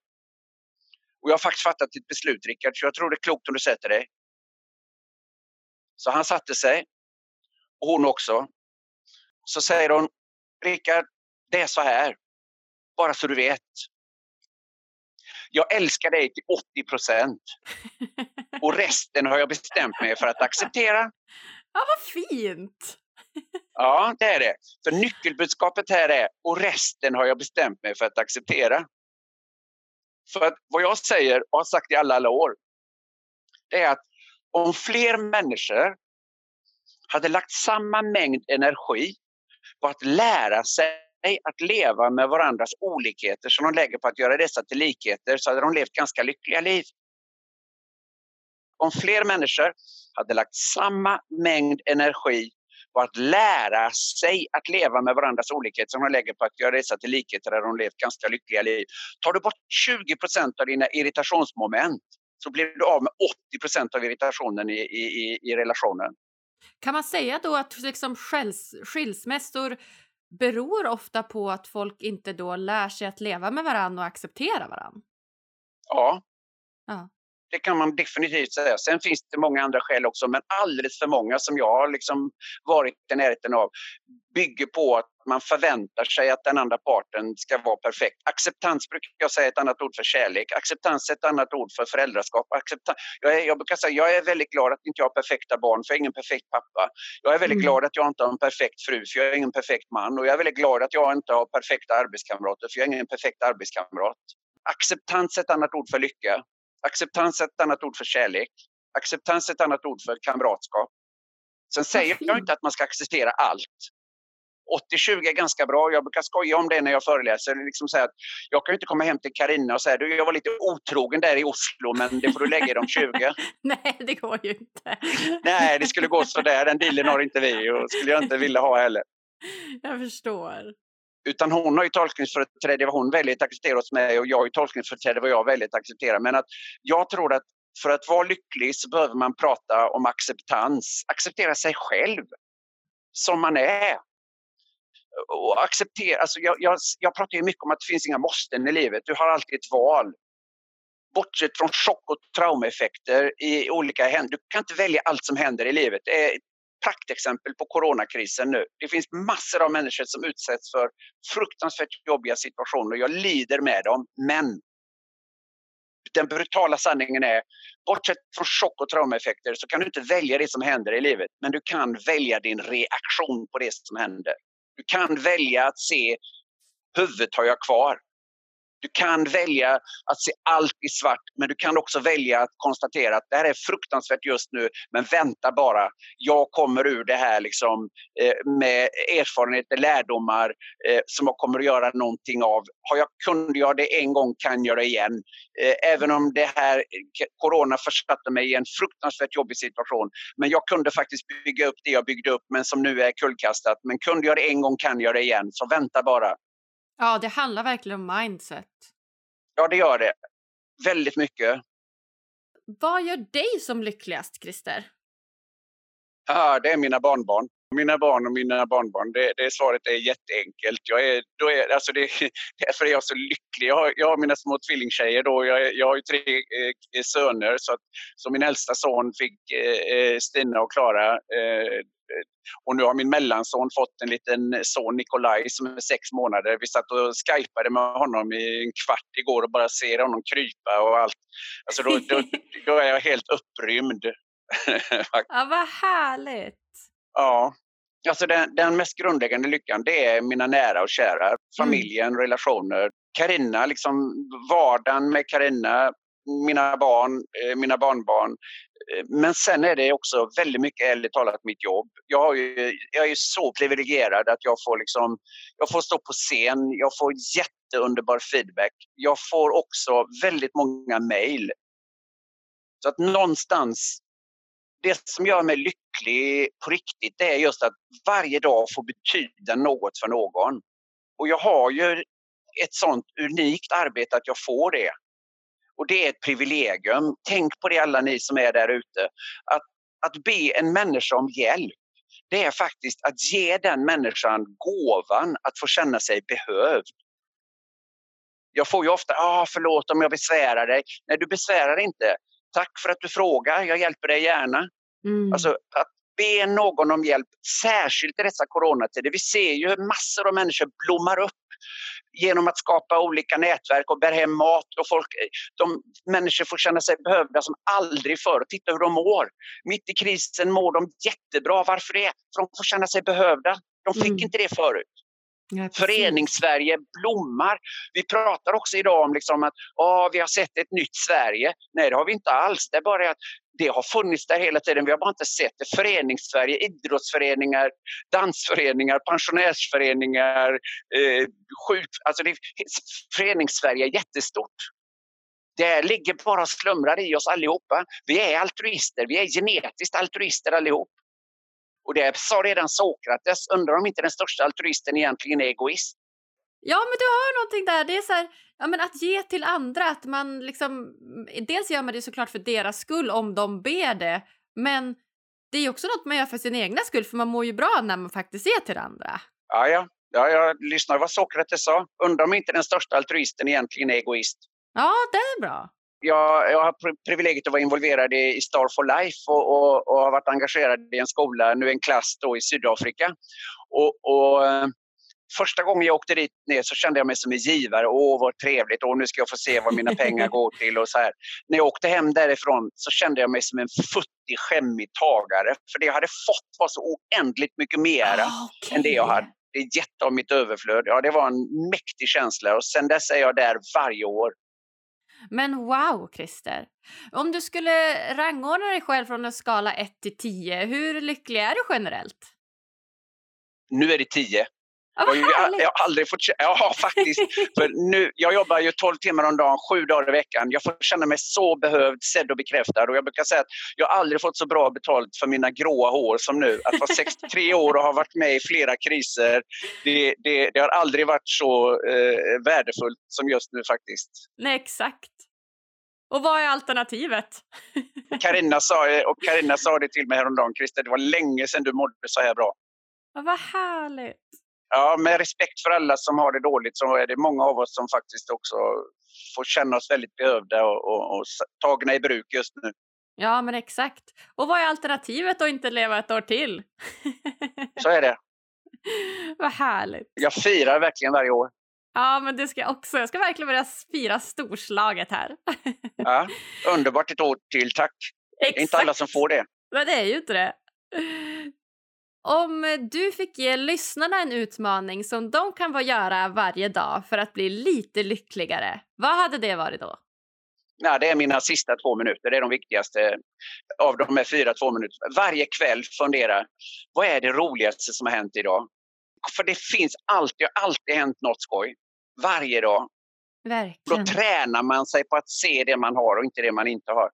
Och jag har faktiskt fattat ett beslut, Rickard, så jag tror det är klokt om du sätter dig. Så han satte sig, och hon också. Så säger hon, Rickard, det är så här, bara så du vet. Jag älskar dig till 80 procent. Och resten har jag bestämt mig för att acceptera. Ja, vad fint! Ja, det är det. För nyckelbudskapet här är, och resten har jag bestämt mig för att acceptera. För att vad jag säger och har sagt i alla, alla år, det är att om fler människor hade lagt samma mängd energi på att lära sig att leva med varandras olikheter som de lägger på att göra dessa till likheter så hade de levt ganska lyckliga liv. Om fler människor hade lagt samma mängd energi på att lära sig att leva med varandras olikheter som de lägger på att göra dessa till likheter där de levt ganska lyckliga liv. Tar du bort 20 procent av dina irritationsmoment så blir du av med 80 procent av irritationen i, i, i relationen. Kan man säga då att liksom skilsmässor beror ofta på att folk inte då lär sig att leva med varandra och acceptera varandra? Ja. ja. Det kan man definitivt säga. Sen finns det många andra skäl också, men alldeles för många som jag har liksom varit i närheten av bygger på att man förväntar sig att den andra parten ska vara perfekt. Acceptans brukar jag säga är ett annat ord för kärlek. Acceptans är ett annat ord för föräldraskap. Acceptans, jag, är, jag brukar säga jag är väldigt glad att inte jag har perfekta barn, för jag är ingen perfekt pappa. Jag är väldigt mm. glad att jag inte har en perfekt fru, för jag är ingen perfekt man. Och jag är väldigt glad att jag inte har perfekta arbetskamrater, för jag är ingen perfekt arbetskamrat. Acceptans är ett annat ord för lycka. Acceptans är ett annat ord för kärlek. Acceptans är ett annat ord för kamratskap. Sen säger jag inte att man ska acceptera allt. 80-20 är ganska bra. Jag brukar skoja om det när jag föreläser. Liksom säga att jag kan inte komma hem till Karina och säga du, jag var lite otrogen där i Oslo men det får du lägga i de 20. Nej, det går ju inte. Nej, det skulle gå sådär. Den dealen har inte vi och skulle jag inte vilja ha heller. Jag förstår. Utan hon har ju tolkningsföreträde vad hon väljer att acceptera hos mig och jag har ju tolkningsföreträde vad jag väljer att acceptera. Men att jag tror att för att vara lycklig så behöver man prata om acceptans. Acceptera sig själv som man är och acceptera, alltså jag, jag, jag pratar ju mycket om att det finns inga måsten i livet. Du har alltid ett val. Bortsett från chock och traumaeffekter i olika händer. Du kan inte välja allt som händer i livet. Det är ett praktexempel på coronakrisen nu. Det finns massor av människor som utsätts för fruktansvärt jobbiga situationer. Jag lider med dem, men den brutala sanningen är, bortsett från chock och traumaeffekter så kan du inte välja det som händer i livet, men du kan välja din reaktion på det som händer. Du kan välja att se huvudet har jag kvar. Du kan välja att se allt i svart, men du kan också välja att konstatera att det här är fruktansvärt just nu, men vänta bara. Jag kommer ur det här liksom, eh, med erfarenheter, lärdomar eh, som jag kommer att göra någonting av. Har jag, kunde jag det en gång kan jag det igen. Eh, även om det här corona försatte mig i en fruktansvärt jobbig situation. Men jag kunde faktiskt bygga upp det jag byggde upp, men som nu är kullkastat. Men kunde jag det en gång kan jag det igen, så vänta bara. Ja, det handlar verkligen om mindset. Ja, det gör det. Väldigt mycket. Vad gör dig som lyckligast, Christer? Ja, det är mina barnbarn. Mina barn och mina barnbarn, det, det svaret är jätteenkelt. Jag är, då är, alltså det, därför är jag så lycklig. Jag har, jag har mina små tvillingtjejer. Då. Jag, jag har ju tre eh, söner. Så, att, så min äldsta son fick eh, eh, Stina och Klara eh, och nu har min mellanson fått en liten son, Nikolaj, som är sex månader. Vi satt och skypade med honom i en kvart igår och bara ser honom krypa och allt. Alltså då, då, då är jag helt upprymd. ja, vad härligt! Ja. Alltså den, den, mest grundläggande lyckan det är mina nära och kära. Familjen, mm. relationer. Karina, liksom vardagen med Karina, mina barn, eh, mina barnbarn. Eh, men sen är det också väldigt mycket ärligt talat mitt jobb. Jag, ju, jag är så privilegierad att jag får, liksom, jag får stå på scen, jag får jätteunderbar feedback. Jag får också väldigt många mejl. Så att någonstans, det som gör mig lycklig på riktigt det är just att varje dag får betyda något för någon. Och jag har ju ett sånt unikt arbete att jag får det. Och det är ett privilegium. Tänk på det alla ni som är där ute. Att, att be en människa om hjälp, det är faktiskt att ge den människan gåvan att få känna sig behövd. Jag får ju ofta, ah, förlåt om jag besvärar dig. Nej, du besvärar inte. Tack för att du frågar, jag hjälper dig gärna. Mm. Alltså, att be någon om hjälp, särskilt i dessa coronatider. Vi ser ju hur massor av människor blommar upp genom att skapa olika nätverk och bär hem mat. Och folk, de, människor får känna sig behövda som aldrig förr. Titta hur de mår. Mitt i krisen mår de jättebra. Varför det? För de får känna sig behövda. De fick mm. inte det förut. Ja, Föreningssverige blommar. Vi pratar också idag om liksom att oh, vi har sett ett nytt Sverige. Nej, det har vi inte alls. Det är bara att det har funnits där hela tiden. Vi har bara inte sett det. Föreningssverige, idrottsföreningar, dansföreningar, pensionärsföreningar, eh, sjuk... Alltså det, föreningssverige är jättestort. Det ligger bara och slumrar i oss allihopa. Vi är altruister, vi är genetiskt altruister allihop. Och det sa redan Sokrates, undrar om inte den största altruisten egentligen är egoist. Ja, men du har någonting där. Det är så här, ja, men att ge till andra. Att man liksom, dels gör man det såklart för deras skull om de ber det. Men det är också något man gör för sin egna skull, för man mår ju bra när man faktiskt ger till andra. Ja, ja. ja jag lyssnar vad Sokrates sa. Undrar om inte den största altruisten egentligen är egoist. Ja, det är bra. Jag, jag har privilegiet att vara involverad i Star for Life och, och, och har varit engagerad i en skola, nu en klass då i Sydafrika. Och, och första gången jag åkte dit ner så kände jag mig som en givare. Åh, vad trevligt. Åh, nu ska jag få se vad mina pengar går till. och så här. När jag åkte hem därifrån så kände jag mig som en futtig, skämmig tagare. För det jag hade fått var så oändligt mycket mera ah, okay. än det jag hade. Det är jätte av mitt överflöd. Ja, det var en mäktig känsla och sen dess är jag där varje år. Men wow, Christer! Om du skulle rangordna dig själv från en skala 1 till 10, hur lycklig är du generellt? Nu är det 10. Oh, jag, jag, har aldrig fått Ja, faktiskt. För nu, jag jobbar ju 12 timmar om dagen, sju dagar i veckan. Jag får känna mig så behövd, sedd och bekräftad. Och jag brukar säga att jag har aldrig fått så bra betalt för mina gråa hår som nu. Att vara 63 år och ha varit med i flera kriser, det, det, det har aldrig varit så eh, värdefullt som just nu faktiskt. Nej, exakt. Och vad är alternativet? Karina sa, och Carina sa det till mig häromdagen, Christer, det var länge sedan du mådde så här bra. Ja, vad härligt. Ja, med respekt för alla som har det dåligt så är det många av oss som faktiskt också får känna oss väldigt behövda och, och, och tagna i bruk just nu. Ja, men exakt. Och vad är alternativet att inte leva ett år till? Så är det. vad härligt. Jag firar verkligen varje år. Ja, men det ska jag också. Jag ska verkligen börja fira storslaget här. ja, underbart ett år till, tack. Exakt. Det är inte alla som får det. Men det är ju inte det. Om du fick ge lyssnarna en utmaning som de kan få göra varje dag för att bli lite lyckligare, vad hade det varit då? Ja, det är mina sista två minuter. Det är de viktigaste av de här fyra två minuterna. Varje kväll fundera, vad är det roligaste som har hänt idag? För det finns alltid, alltid hänt något skoj. Varje dag. Verkligen. Då tränar man sig på att se det man har och inte det man inte har.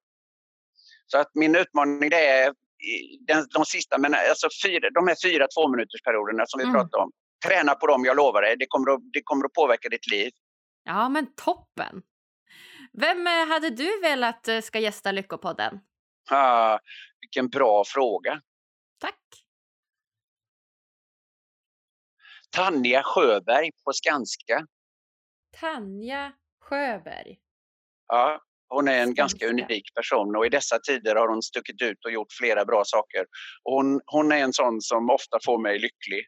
Så att min utmaning det är den, de sista, men alltså fyra, de här fyra tvåminutersperioderna som vi mm. pratade om. Träna på dem, jag lovar dig. Det kommer, att, det kommer att påverka ditt liv. Ja, men toppen! Vem eh, hade du velat eh, ska gästa Lyckopodden? Ah, vilken bra fråga. Tack. Tanja Sjöberg på Skanska. Tanja Sjöberg. Ja, hon är en ganska unik person och i dessa tider har hon stuckit ut och gjort flera bra saker. Hon, hon är en sån som ofta får mig lycklig.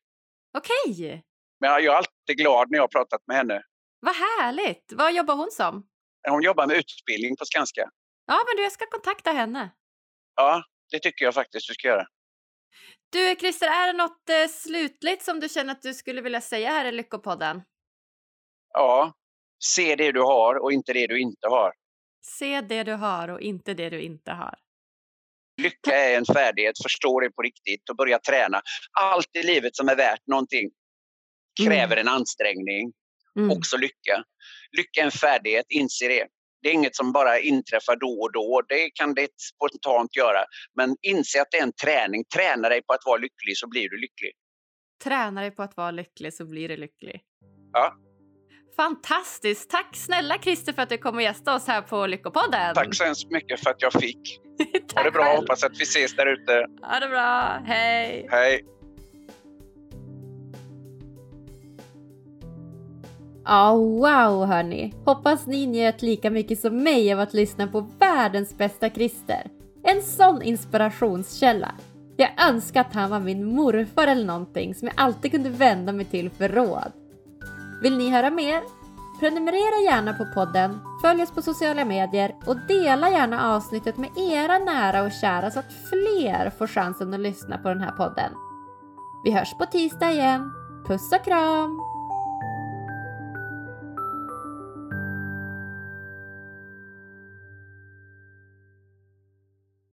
Okej. Okay. Men jag är alltid glad när jag har pratat med henne. Vad härligt! Vad jobbar hon som? Hon jobbar med utbildning på Skanska. Ja, men du, jag ska kontakta henne. Ja, det tycker jag faktiskt du ska göra. Du, Christer, är det något eh, slutligt som du känner att du skulle vilja säga här i Lyckopodden? Ja, se det du har och inte det du inte har. Se det du har och inte det du inte har. Lycka är en färdighet, förstå det på riktigt och börja träna. Allt i livet som är värt någonting kräver mm. en ansträngning. Mm. Också lycka. Lycka är en färdighet, inse det. Det är inget som bara inträffar då och då. Det kan det spontant göra. Men inse att det är en träning. Träna dig på att vara lycklig så blir du lycklig. Träna dig på att vara lycklig så blir du lycklig. Ja. Fantastiskt! Tack snälla Christer för att du kom och gästade oss här på Lyckopodden. Tack så hemskt mycket för att jag fick. ha det bra, själv. hoppas att vi ses där ute. Ha det bra, hej! Hej! Ja, oh, wow hörni! Hoppas ni njöt lika mycket som mig av att lyssna på världens bästa Christer. En sån inspirationskälla. Jag önskar att han var min morfar eller någonting som jag alltid kunde vända mig till för råd. Vill ni höra mer? Prenumerera gärna på podden, följ oss på sociala medier och dela gärna avsnittet med era nära och kära så att fler får chansen att lyssna på den här podden. Vi hörs på tisdag igen. Puss och kram!